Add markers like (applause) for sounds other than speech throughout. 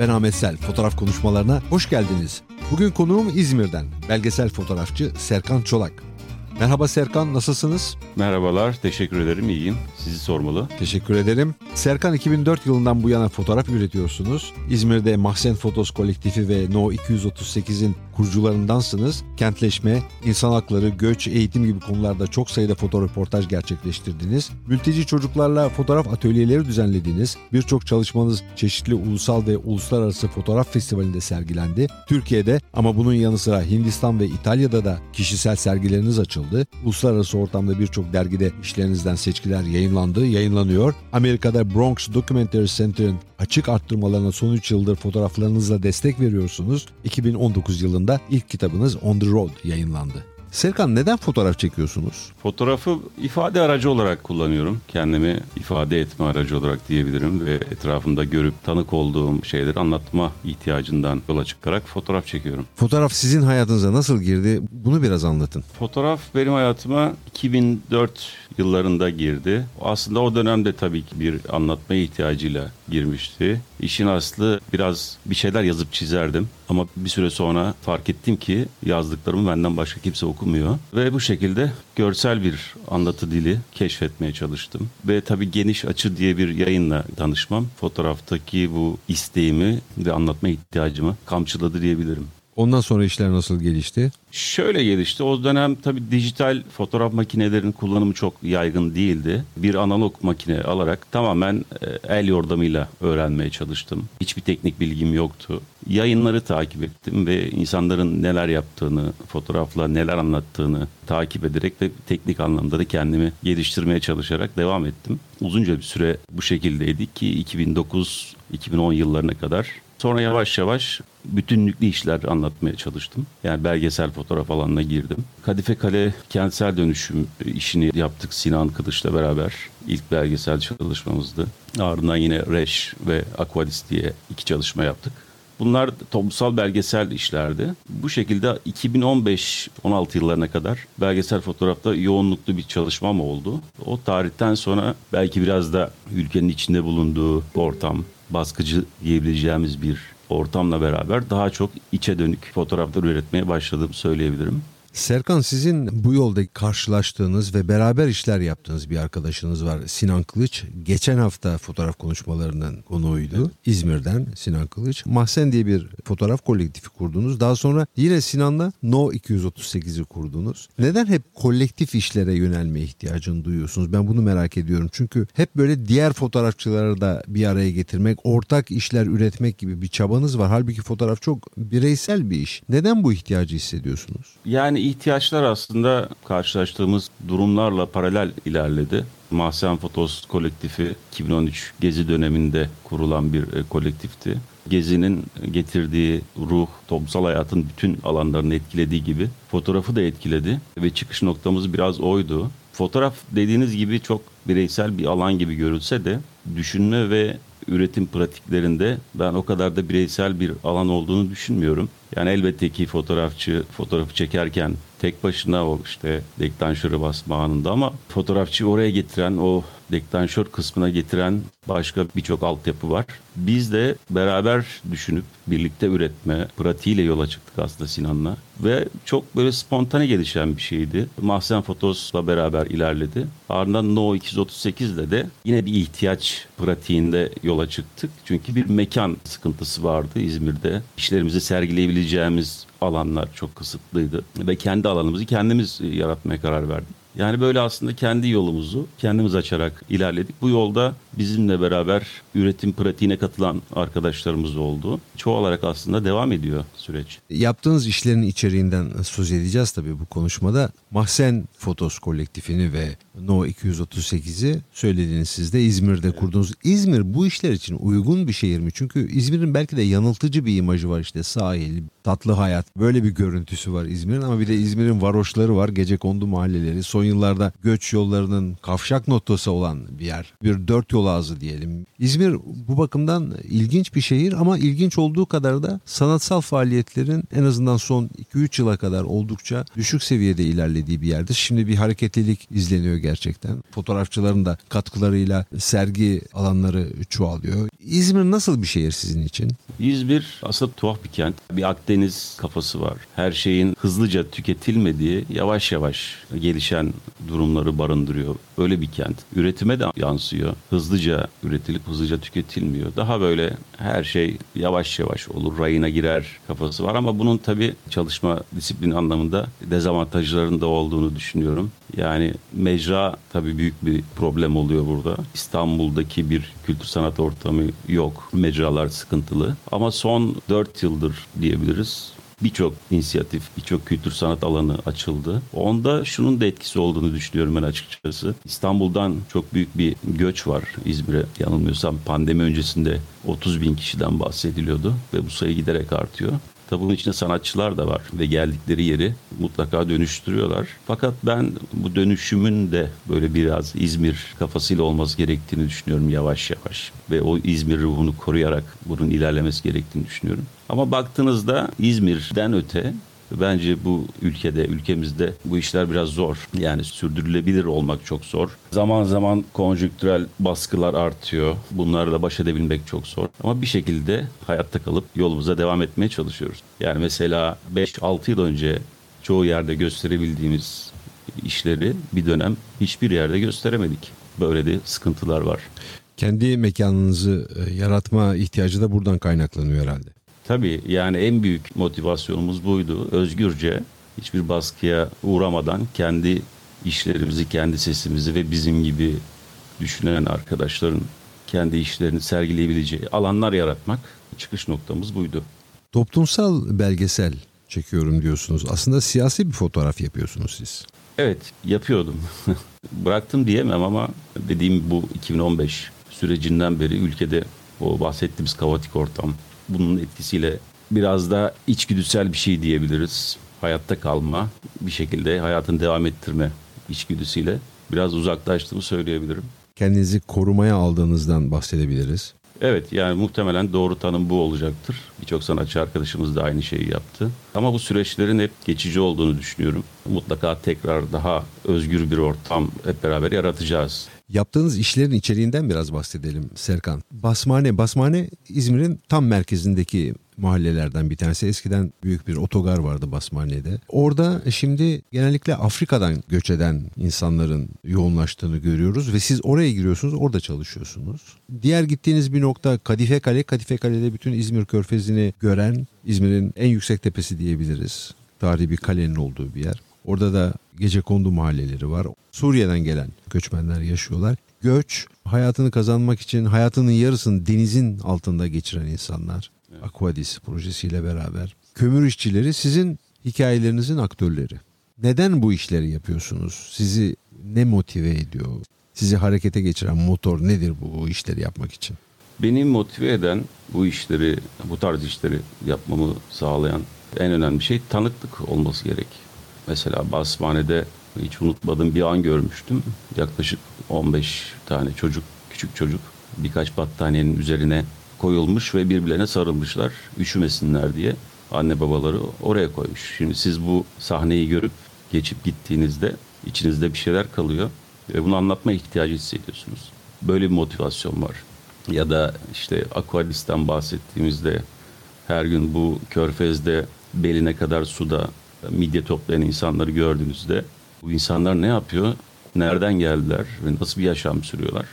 Ben Ahmet Sel. Fotoğraf konuşmalarına hoş geldiniz. Bugün konuğum İzmir'den, belgesel fotoğrafçı Serkan Çolak. Merhaba Serkan, nasılsınız? Merhabalar, teşekkür ederim, iyiyim. Sizi sormalı. Teşekkür ederim. Serkan 2004 yılından bu yana fotoğraf üretiyorsunuz. İzmir'de Mahsen Fotos Kolektifi ve No 238'in kurucularındansınız. Kentleşme, insan hakları, göç, eğitim gibi konularda çok sayıda fotoreportaj gerçekleştirdiniz. Mülteci çocuklarla fotoğraf atölyeleri düzenlediniz. Birçok çalışmanız çeşitli ulusal ve uluslararası fotoğraf festivalinde sergilendi. Türkiye'de ama bunun yanı sıra Hindistan ve İtalya'da da kişisel sergileriniz açıldı. Uluslararası ortamda birçok dergide işlerinizden seçkiler yayınlandı, yayınlanıyor. Amerika'da Bronx Documentary Center'ın açık arttırmalarına son 3 yıldır fotoğraflarınızla destek veriyorsunuz. 2019 yılında ilk kitabınız On the Road yayınlandı. Serkan neden fotoğraf çekiyorsunuz? Fotoğrafı ifade aracı olarak kullanıyorum. Kendimi ifade etme aracı olarak diyebilirim ve etrafımda görüp tanık olduğum şeyleri anlatma ihtiyacından yola çıkarak fotoğraf çekiyorum. Fotoğraf sizin hayatınıza nasıl girdi? Bunu biraz anlatın. Fotoğraf benim hayatıma 2004 yıllarında girdi. Aslında o dönemde tabii ki bir anlatma ihtiyacıyla girmişti. İşin aslı biraz bir şeyler yazıp çizerdim. Ama bir süre sonra fark ettim ki yazdıklarımı benden başka kimse okumuyor. Ve bu şekilde görsel bir anlatı dili keşfetmeye çalıştım. Ve tabii geniş açı diye bir yayınla tanışmam fotoğraftaki bu isteğimi ve anlatma ihtiyacımı kamçıladı diyebilirim. Ondan sonra işler nasıl gelişti? Şöyle gelişti. O dönem tabii dijital fotoğraf makinelerinin kullanımı çok yaygın değildi. Bir analog makine alarak tamamen e, el yordamıyla öğrenmeye çalıştım. Hiçbir teknik bilgim yoktu. Yayınları takip ettim ve insanların neler yaptığını, fotoğrafla neler anlattığını takip ederek ve teknik anlamda da kendimi geliştirmeye çalışarak devam ettim. Uzunca bir süre bu şekildeydik ki 2009-2010 yıllarına kadar Sonra yavaş yavaş bütünlüklü işler anlatmaya çalıştım. Yani belgesel fotoğraf alanına girdim. Kadife Kale kentsel dönüşüm işini yaptık Sinan Kılıç'la beraber. İlk belgesel çalışmamızdı. Ardından yine Reş ve Aquadis diye iki çalışma yaptık. Bunlar toplumsal belgesel işlerdi. Bu şekilde 2015-16 yıllarına kadar belgesel fotoğrafta yoğunluklu bir çalışmam oldu. O tarihten sonra belki biraz da ülkenin içinde bulunduğu ortam, baskıcı diyebileceğimiz bir ortamla beraber daha çok içe dönük fotoğraflar üretmeye başladığımı söyleyebilirim. Serkan sizin bu yolda karşılaştığınız ve beraber işler yaptığınız bir arkadaşınız var Sinan Kılıç. Geçen hafta fotoğraf konuşmalarının konuğuydu. Evet. İzmir'den Sinan Kılıç. Mahsen diye bir fotoğraf kolektifi kurdunuz. Daha sonra yine Sinan'la No 238'i kurdunuz. Neden hep kolektif işlere yönelme ihtiyacını duyuyorsunuz? Ben bunu merak ediyorum. Çünkü hep böyle diğer fotoğrafçıları da bir araya getirmek, ortak işler üretmek gibi bir çabanız var. Halbuki fotoğraf çok bireysel bir iş. Neden bu ihtiyacı hissediyorsunuz? Yani ihtiyaçlar aslında karşılaştığımız durumlarla paralel ilerledi. Mahsen Fotos kolektifi 2013 Gezi döneminde kurulan bir e, kolektifti. Gezi'nin getirdiği ruh, toplumsal hayatın bütün alanlarını etkilediği gibi fotoğrafı da etkiledi ve çıkış noktamız biraz oydu. Fotoğraf dediğiniz gibi çok bireysel bir alan gibi görülse de düşünme ve üretim pratiklerinde ben o kadar da bireysel bir alan olduğunu düşünmüyorum. Yani elbette ki fotoğrafçı fotoğrafı çekerken tek başına o işte dektanşörü basma anında ama fotoğrafçı oraya getiren o dektanşör kısmına getiren başka birçok altyapı var. Biz de beraber düşünüp birlikte üretme pratiğiyle yola çıktık aslında Sinan'la. Ve çok böyle spontane gelişen bir şeydi. Mahsen Fotos'la beraber ilerledi. Ardından No 238'de de yine bir ihtiyaç pratiğinde yola çıktık. Çünkü bir mekan sıkıntısı vardı İzmir'de. İşlerimizi sergileyebileceğimiz alanlar çok kısıtlıydı. Ve kendi alanımızı kendimiz yaratmaya karar verdik. Yani böyle aslında kendi yolumuzu kendimiz açarak ilerledik. Bu yolda bizimle beraber üretim pratiğine katılan arkadaşlarımız oldu. Çoğalarak aslında devam ediyor süreç. Yaptığınız işlerin içeriğinden söz edeceğiz tabii bu konuşmada. Mahsen Fotos kolektifini ve No 238'i söylediğiniz siz de İzmir'de evet. kurdunuz. İzmir bu işler için uygun bir şehir mi? Çünkü İzmir'in belki de yanıltıcı bir imajı var işte sahil, tatlı hayat. Böyle bir görüntüsü var İzmir'in ama bir de İzmir'in varoşları var. Gece kondu mahalleleri. Son yıllarda göç yollarının kavşak noktası olan bir yer. Bir dört yol mütevazı diyelim. İzmir bu bakımdan ilginç bir şehir ama ilginç olduğu kadar da sanatsal faaliyetlerin en azından son 2-3 yıla kadar oldukça düşük seviyede ilerlediği bir yerdir. Şimdi bir hareketlilik izleniyor gerçekten. Fotoğrafçıların da katkılarıyla sergi alanları çoğalıyor. İzmir nasıl bir şehir sizin için? İzmir aslında tuhaf bir kent. Bir Akdeniz kafası var. Her şeyin hızlıca tüketilmediği, yavaş yavaş gelişen durumları barındırıyor. Öyle bir kent. Üretime de yansıyor. Hızlıca üretilip hızlıca tüketilmiyor. Daha böyle her şey yavaş yavaş olur, rayına girer kafası var ama bunun tabii çalışma disiplini anlamında dezavantajlarında olduğunu düşünüyorum. Yani mecra tabii büyük bir problem oluyor burada. İstanbul'daki bir kültür sanat ortamı yok. Mecralar sıkıntılı. Ama son 4 yıldır diyebiliriz birçok inisiyatif, birçok kültür sanat alanı açıldı. Onda şunun da etkisi olduğunu düşünüyorum ben açıkçası. İstanbul'dan çok büyük bir göç var İzmir'e. Yanılmıyorsam pandemi öncesinde 30 bin kişiden bahsediliyordu ve bu sayı giderek artıyor. Tabi bunun içinde sanatçılar da var ve geldikleri yeri mutlaka dönüştürüyorlar. Fakat ben bu dönüşümün de böyle biraz İzmir kafasıyla olması gerektiğini düşünüyorum yavaş yavaş. Ve o İzmir ruhunu koruyarak bunun ilerlemesi gerektiğini düşünüyorum. Ama baktığınızda İzmir'den öte Bence bu ülkede, ülkemizde bu işler biraz zor. Yani sürdürülebilir olmak çok zor. Zaman zaman konjüktürel baskılar artıyor. Bunlarla baş edebilmek çok zor. Ama bir şekilde hayatta kalıp yolumuza devam etmeye çalışıyoruz. Yani mesela 5-6 yıl önce çoğu yerde gösterebildiğimiz işleri bir dönem hiçbir yerde gösteremedik. Böyle de sıkıntılar var. Kendi mekanınızı e, yaratma ihtiyacı da buradan kaynaklanıyor herhalde. Tabii yani en büyük motivasyonumuz buydu. Özgürce hiçbir baskıya uğramadan kendi işlerimizi, kendi sesimizi ve bizim gibi düşünen arkadaşların kendi işlerini sergileyebileceği alanlar yaratmak çıkış noktamız buydu. Toplumsal belgesel çekiyorum diyorsunuz. Aslında siyasi bir fotoğraf yapıyorsunuz siz. Evet yapıyordum. (laughs) Bıraktım diyemem ama dediğim bu 2015 sürecinden beri ülkede o bahsettiğimiz kaotik ortam, bunun etkisiyle biraz da içgüdüsel bir şey diyebiliriz. Hayatta kalma, bir şekilde hayatını devam ettirme içgüdüsüyle biraz uzaklaştığımı söyleyebilirim. Kendinizi korumaya aldığınızdan bahsedebiliriz. Evet yani muhtemelen doğru tanım bu olacaktır. Birçok sanatçı arkadaşımız da aynı şeyi yaptı. Ama bu süreçlerin hep geçici olduğunu düşünüyorum. Mutlaka tekrar daha özgür bir ortam hep beraber yaratacağız. Yaptığınız işlerin içeriğinden biraz bahsedelim Serkan. Basmane, Basmane İzmir'in tam merkezindeki mahallelerden bir tanesi. Eskiden büyük bir otogar vardı Basmane'de. Orada şimdi genellikle Afrika'dan göç eden insanların yoğunlaştığını görüyoruz ve siz oraya giriyorsunuz, orada çalışıyorsunuz. Diğer gittiğiniz bir nokta Kadife Kale. Kadife Kale'de bütün İzmir Körfezi'ni gören İzmir'in en yüksek tepesi diyebiliriz. Tarihi bir kalenin olduğu bir yer. Orada da gece kondu mahalleleri var. Suriye'den gelen göçmenler yaşıyorlar. Göç hayatını kazanmak için hayatının yarısını denizin altında geçiren insanlar. Evet. Aquadis projesiyle beraber. Kömür işçileri sizin hikayelerinizin aktörleri. Neden bu işleri yapıyorsunuz? Sizi ne motive ediyor? Sizi harekete geçiren motor nedir bu işleri yapmak için? Beni motive eden bu işleri, bu tarz işleri yapmamı sağlayan en önemli şey tanıklık olması gerek. Mesela Basmane'de hiç unutmadığım bir an görmüştüm. Yaklaşık 15 tane çocuk, küçük çocuk birkaç battaniyenin üzerine koyulmuş ve birbirlerine sarılmışlar üşümesinler diye anne babaları oraya koymuş. Şimdi siz bu sahneyi görüp geçip gittiğinizde içinizde bir şeyler kalıyor ve bunu anlatma ihtiyacı hissediyorsunuz. Böyle bir motivasyon var. Ya da işte Aquadis'ten bahsettiğimizde her gün bu körfezde beline kadar suda midye toplayan insanları gördüğünüzde bu insanlar ne yapıyor? Nereden geldiler ve nasıl bir yaşam sürüyorlar?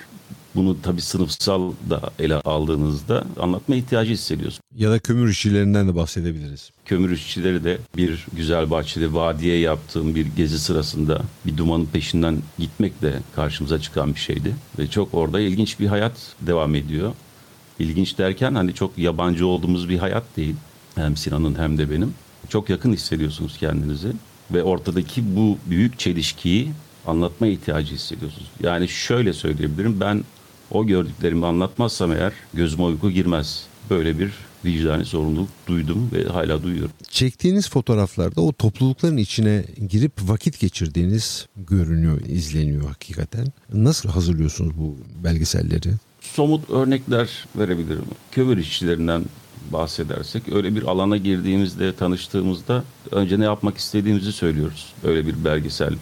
Bunu tabii sınıfsal da ele aldığınızda anlatma ihtiyacı hissediyorsun. Ya da kömür işçilerinden de bahsedebiliriz. Kömür işçileri de bir güzel bahçede vadiye yaptığım bir gezi sırasında bir dumanın peşinden gitmek de karşımıza çıkan bir şeydi. Ve çok orada ilginç bir hayat devam ediyor. İlginç derken hani çok yabancı olduğumuz bir hayat değil. Hem Sinan'ın hem de benim. Çok yakın hissediyorsunuz kendinizi ve ortadaki bu büyük çelişkiyi anlatma ihtiyacı hissediyorsunuz. Yani şöyle söyleyebilirim ben o gördüklerimi anlatmazsam eğer gözüme uyku girmez. Böyle bir vicdani sorumluluk duydum ve hala duyuyorum. Çektiğiniz fotoğraflarda o toplulukların içine girip vakit geçirdiğiniz görünüyor, izleniyor hakikaten. Nasıl hazırlıyorsunuz bu belgeselleri? somut örnekler verebilirim. Kömür işçilerinden bahsedersek öyle bir alana girdiğimizde, tanıştığımızda önce ne yapmak istediğimizi söylüyoruz. Böyle bir belgesel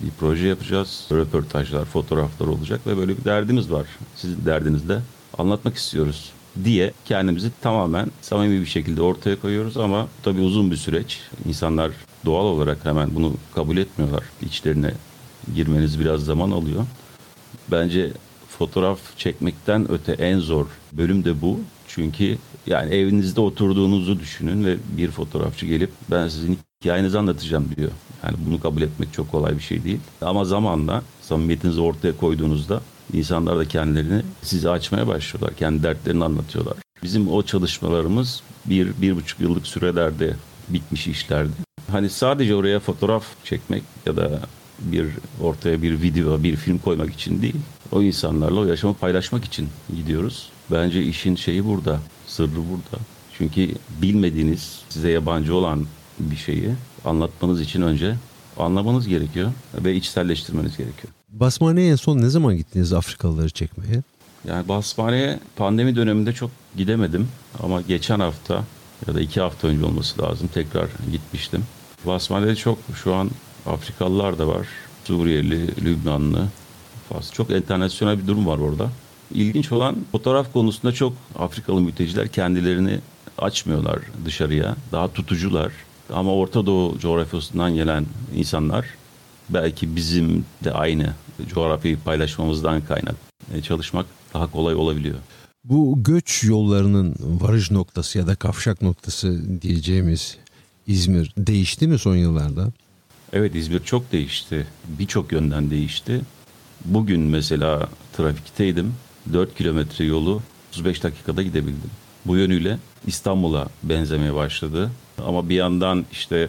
bir proje yapacağız. Röportajlar, fotoğraflar olacak ve böyle bir derdimiz var. Sizin derdinizde anlatmak istiyoruz diye kendimizi tamamen samimi bir şekilde ortaya koyuyoruz ama tabii uzun bir süreç. İnsanlar doğal olarak hemen bunu kabul etmiyorlar. İçlerine girmeniz biraz zaman alıyor. Bence fotoğraf çekmekten öte en zor bölüm de bu. Çünkü yani evinizde oturduğunuzu düşünün ve bir fotoğrafçı gelip ben sizin hikayenizi anlatacağım diyor. Yani bunu kabul etmek çok kolay bir şey değil. Ama zamanla samimiyetinizi ortaya koyduğunuzda insanlar da kendilerini size açmaya başlıyorlar. Kendi dertlerini anlatıyorlar. Bizim o çalışmalarımız bir, bir buçuk yıllık sürelerde bitmiş işlerdi. Hani sadece oraya fotoğraf çekmek ya da bir ortaya bir video, bir film koymak için değil. O insanlarla o yaşamı paylaşmak için gidiyoruz. Bence işin şeyi burada, sırrı burada. Çünkü bilmediğiniz, size yabancı olan bir şeyi anlatmanız için önce anlamanız gerekiyor ve içselleştirmeniz gerekiyor. Basmane'ye en son ne zaman gittiniz Afrikalıları çekmeye? Yani Basmane'ye pandemi döneminde çok gidemedim ama geçen hafta ya da iki hafta önce olması lazım tekrar gitmiştim. Basmane'de çok şu an Afrikalılar da var. Suriyeli, Lübnanlı, Fas. Çok internasyonel bir durum var orada. İlginç olan fotoğraf konusunda çok Afrikalı mülteciler kendilerini açmıyorlar dışarıya. Daha tutucular. Ama Orta Doğu coğrafyasından gelen insanlar belki bizim de aynı coğrafyayı paylaşmamızdan kaynak çalışmak daha kolay olabiliyor. Bu göç yollarının varış noktası ya da kavşak noktası diyeceğimiz İzmir değişti mi son yıllarda? Evet İzmir çok değişti. Birçok yönden değişti. Bugün mesela trafikteydim. 4 kilometre yolu 35 dakikada gidebildim. Bu yönüyle İstanbul'a benzemeye başladı. Ama bir yandan işte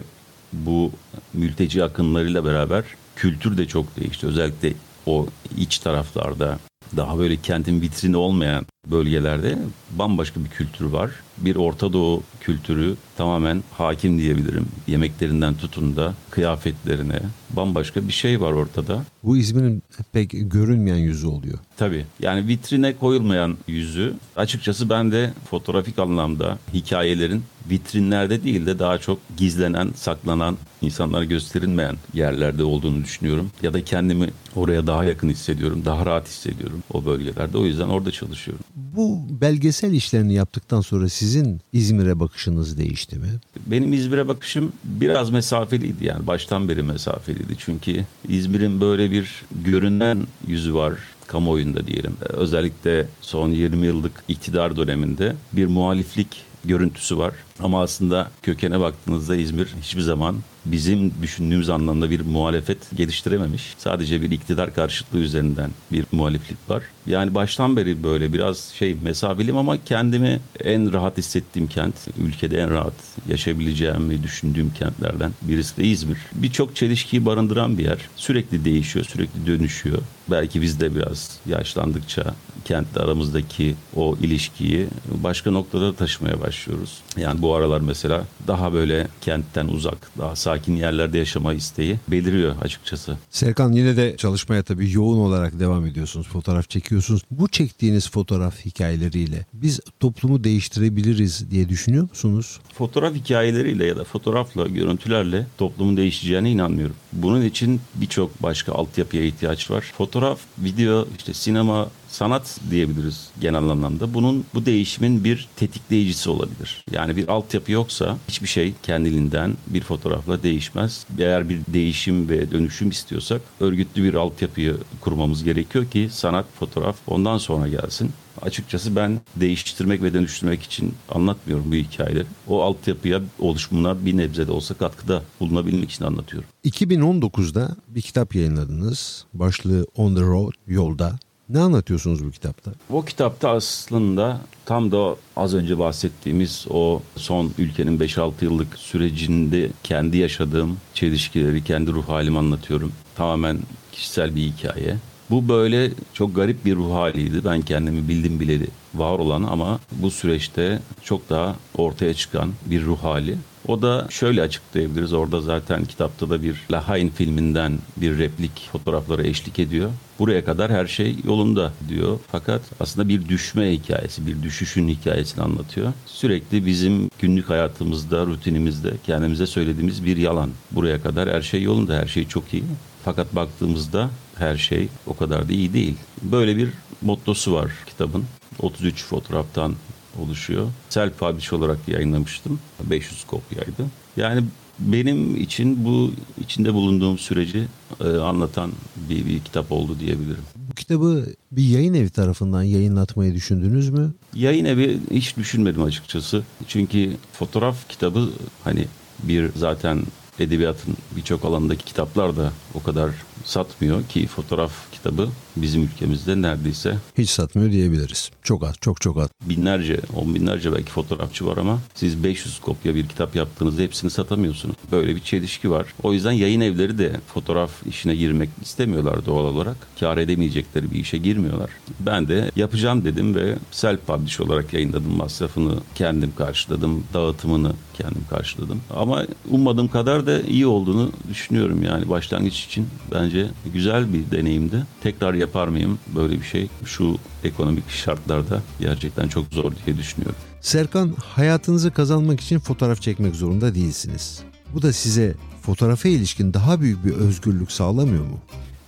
bu mülteci akınlarıyla beraber kültür de çok değişti. Özellikle o iç taraflarda daha böyle kentin vitrini olmayan bölgelerde bambaşka bir kültür var. Bir Orta Doğu kültürü tamamen hakim diyebilirim. Yemeklerinden tutun da kıyafetlerine bambaşka bir şey var ortada. Bu İzmir'in pek görünmeyen yüzü oluyor. Tabii yani vitrine koyulmayan yüzü açıkçası ben de fotoğrafik anlamda hikayelerin vitrinlerde değil de daha çok gizlenen, saklanan, insanlara gösterilmeyen yerlerde olduğunu düşünüyorum. Ya da kendimi oraya daha yakın hissediyorum, daha rahat hissediyorum o bölgelerde. O yüzden orada çalışıyorum. Bu belgesel işlerini yaptıktan sonra sizin İzmir'e bakışınız değişti mi? Benim İzmir'e bakışım biraz mesafeliydi yani baştan beri mesafeliydi. Çünkü İzmir'in böyle bir görünen yüzü var kamuoyunda diyelim. Özellikle son 20 yıllık iktidar döneminde bir muhaliflik görüntüsü var. Ama aslında kökene baktığınızda İzmir hiçbir zaman bizim düşündüğümüz anlamda bir muhalefet geliştirememiş. Sadece bir iktidar karşıtlığı üzerinden bir muhaliflik var. Yani baştan beri böyle biraz şey mesafeliyim ama kendimi en rahat hissettiğim kent, ülkede en rahat yaşayabileceğimi düşündüğüm kentlerden birisi de İzmir. Birçok çelişkiyi barındıran bir yer. Sürekli değişiyor, sürekli dönüşüyor. Belki biz de biraz yaşlandıkça kentle aramızdaki o ilişkiyi başka noktada taşımaya başlıyoruz. Yani bu aralar mesela daha böyle kentten uzak, daha sakin yerlerde yaşama isteği beliriyor açıkçası. Serkan yine de çalışmaya tabii yoğun olarak devam ediyorsunuz. Fotoğraf çekiyorsunuz. Bu çektiğiniz fotoğraf hikayeleriyle biz toplumu değiştirebiliriz diye düşünüyor musunuz? Fotoğraf hikayeleriyle ya da fotoğrafla, görüntülerle toplumun değişeceğine inanmıyorum. Bunun için birçok başka altyapıya ihtiyaç var. Fotoğraf, video, işte sinema, sanat diyebiliriz genel anlamda. Bunun bu değişimin bir tetikleyicisi olabilir. Yani bir altyapı yoksa hiçbir şey kendiliğinden bir fotoğrafla değişmez. Eğer bir değişim ve dönüşüm istiyorsak örgütlü bir altyapıyı kurmamız gerekiyor ki sanat, fotoğraf ondan sonra gelsin. Açıkçası ben değiştirmek ve dönüştürmek için anlatmıyorum bu hikayeleri. O altyapıya oluşumuna bir nebze de olsa katkıda bulunabilmek için anlatıyorum. 2019'da bir kitap yayınladınız. Başlığı On the Road, Yolda. Ne anlatıyorsunuz bu kitapta? O kitapta aslında tam da az önce bahsettiğimiz o son ülkenin 5-6 yıllık sürecinde kendi yaşadığım çelişkileri, kendi ruh halimi anlatıyorum. Tamamen kişisel bir hikaye. Bu böyle çok garip bir ruh haliydi. Ben kendimi bildim bileli var olan ama bu süreçte çok daha ortaya çıkan bir ruh hali. O da şöyle açıklayabiliriz. Orada zaten kitapta da bir Lahain filminden bir replik fotoğrafları eşlik ediyor. Buraya kadar her şey yolunda diyor. Fakat aslında bir düşme hikayesi, bir düşüşün hikayesini anlatıyor. Sürekli bizim günlük hayatımızda, rutinimizde kendimize söylediğimiz bir yalan. Buraya kadar her şey yolunda, her şey çok iyi. Fakat baktığımızda her şey o kadar da iyi değil. Böyle bir mottosu var kitabın. 33 fotoğraftan oluşuyor. Self publish olarak yayınlamıştım. 500 kopyaydı. Yani benim için bu içinde bulunduğum süreci e, anlatan bir, bir kitap oldu diyebilirim. Bu kitabı bir yayın evi tarafından yayınlatmayı düşündünüz mü? Yayın evi hiç düşünmedim açıkçası. Çünkü fotoğraf kitabı hani bir zaten edebiyatın birçok alandaki kitaplar da o kadar satmıyor ki fotoğraf kitabı bizim ülkemizde neredeyse Hiç satmıyor diyebiliriz. Çok az, çok çok az. binlerce, on binlerce belki fotoğrafçı var ama siz 500 kopya bir kitap yaptığınızda hepsini satamıyorsunuz. Böyle bir çelişki var. O yüzden yayın evleri de fotoğraf işine girmek istemiyorlar doğal olarak. Kar edemeyecekleri bir işe girmiyorlar. Ben de yapacağım dedim ve self publish olarak yayınladım. Masrafını kendim karşıladım. Dağıtımını kendim karşıladım. Ama ummadığım kadar da iyi olduğunu düşünüyorum yani başlangıç için bence güzel bir deneyimdi. Tekrar yapar mıyım böyle bir şey? Şu ekonomik şartlarda gerçekten çok zor diye düşünüyorum. Serkan, hayatınızı kazanmak için fotoğraf çekmek zorunda değilsiniz. Bu da size fotoğrafa ilişkin daha büyük bir özgürlük sağlamıyor mu?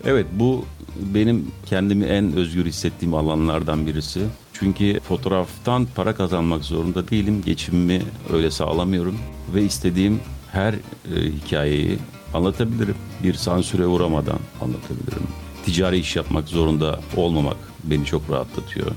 Evet bu benim kendimi en özgür hissettiğim alanlardan birisi. Çünkü fotoğraftan para kazanmak zorunda değilim. Geçimimi öyle sağlamıyorum ve istediğim her e, hikayeyi anlatabilirim. Bir sansüre uğramadan anlatabilirim. Ticari iş yapmak zorunda olmamak beni çok rahatlatıyor.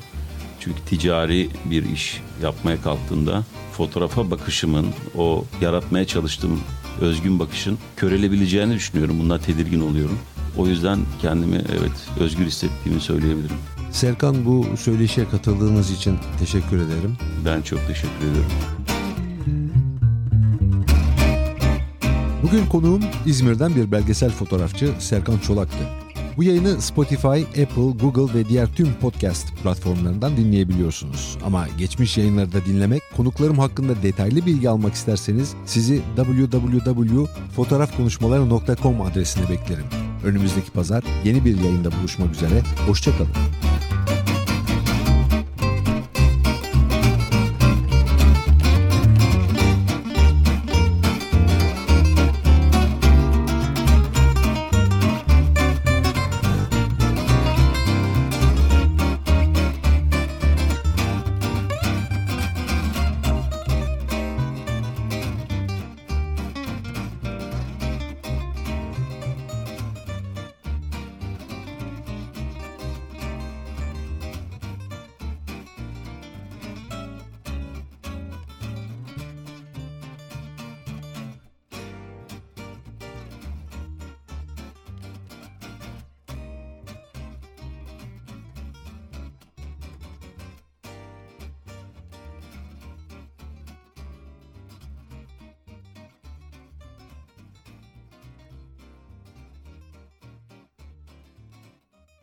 Çünkü ticari bir iş yapmaya kalktığında fotoğrafa bakışımın, o yaratmaya çalıştığım özgün bakışın körelebileceğini düşünüyorum. Bundan tedirgin oluyorum. O yüzden kendimi evet özgür hissettiğimi söyleyebilirim. Serkan bu söyleşiye katıldığınız için teşekkür ederim. Ben çok teşekkür ederim. Bugün konuğum İzmir'den bir belgesel fotoğrafçı Serkan Çolak'tı. Bu yayını Spotify, Apple, Google ve diğer tüm podcast platformlarından dinleyebiliyorsunuz. Ama geçmiş yayınları da dinlemek, konuklarım hakkında detaylı bilgi almak isterseniz sizi www.fotoğrafkonuşmaları.com adresine beklerim. Önümüzdeki pazar yeni bir yayında buluşmak üzere, hoşçakalın.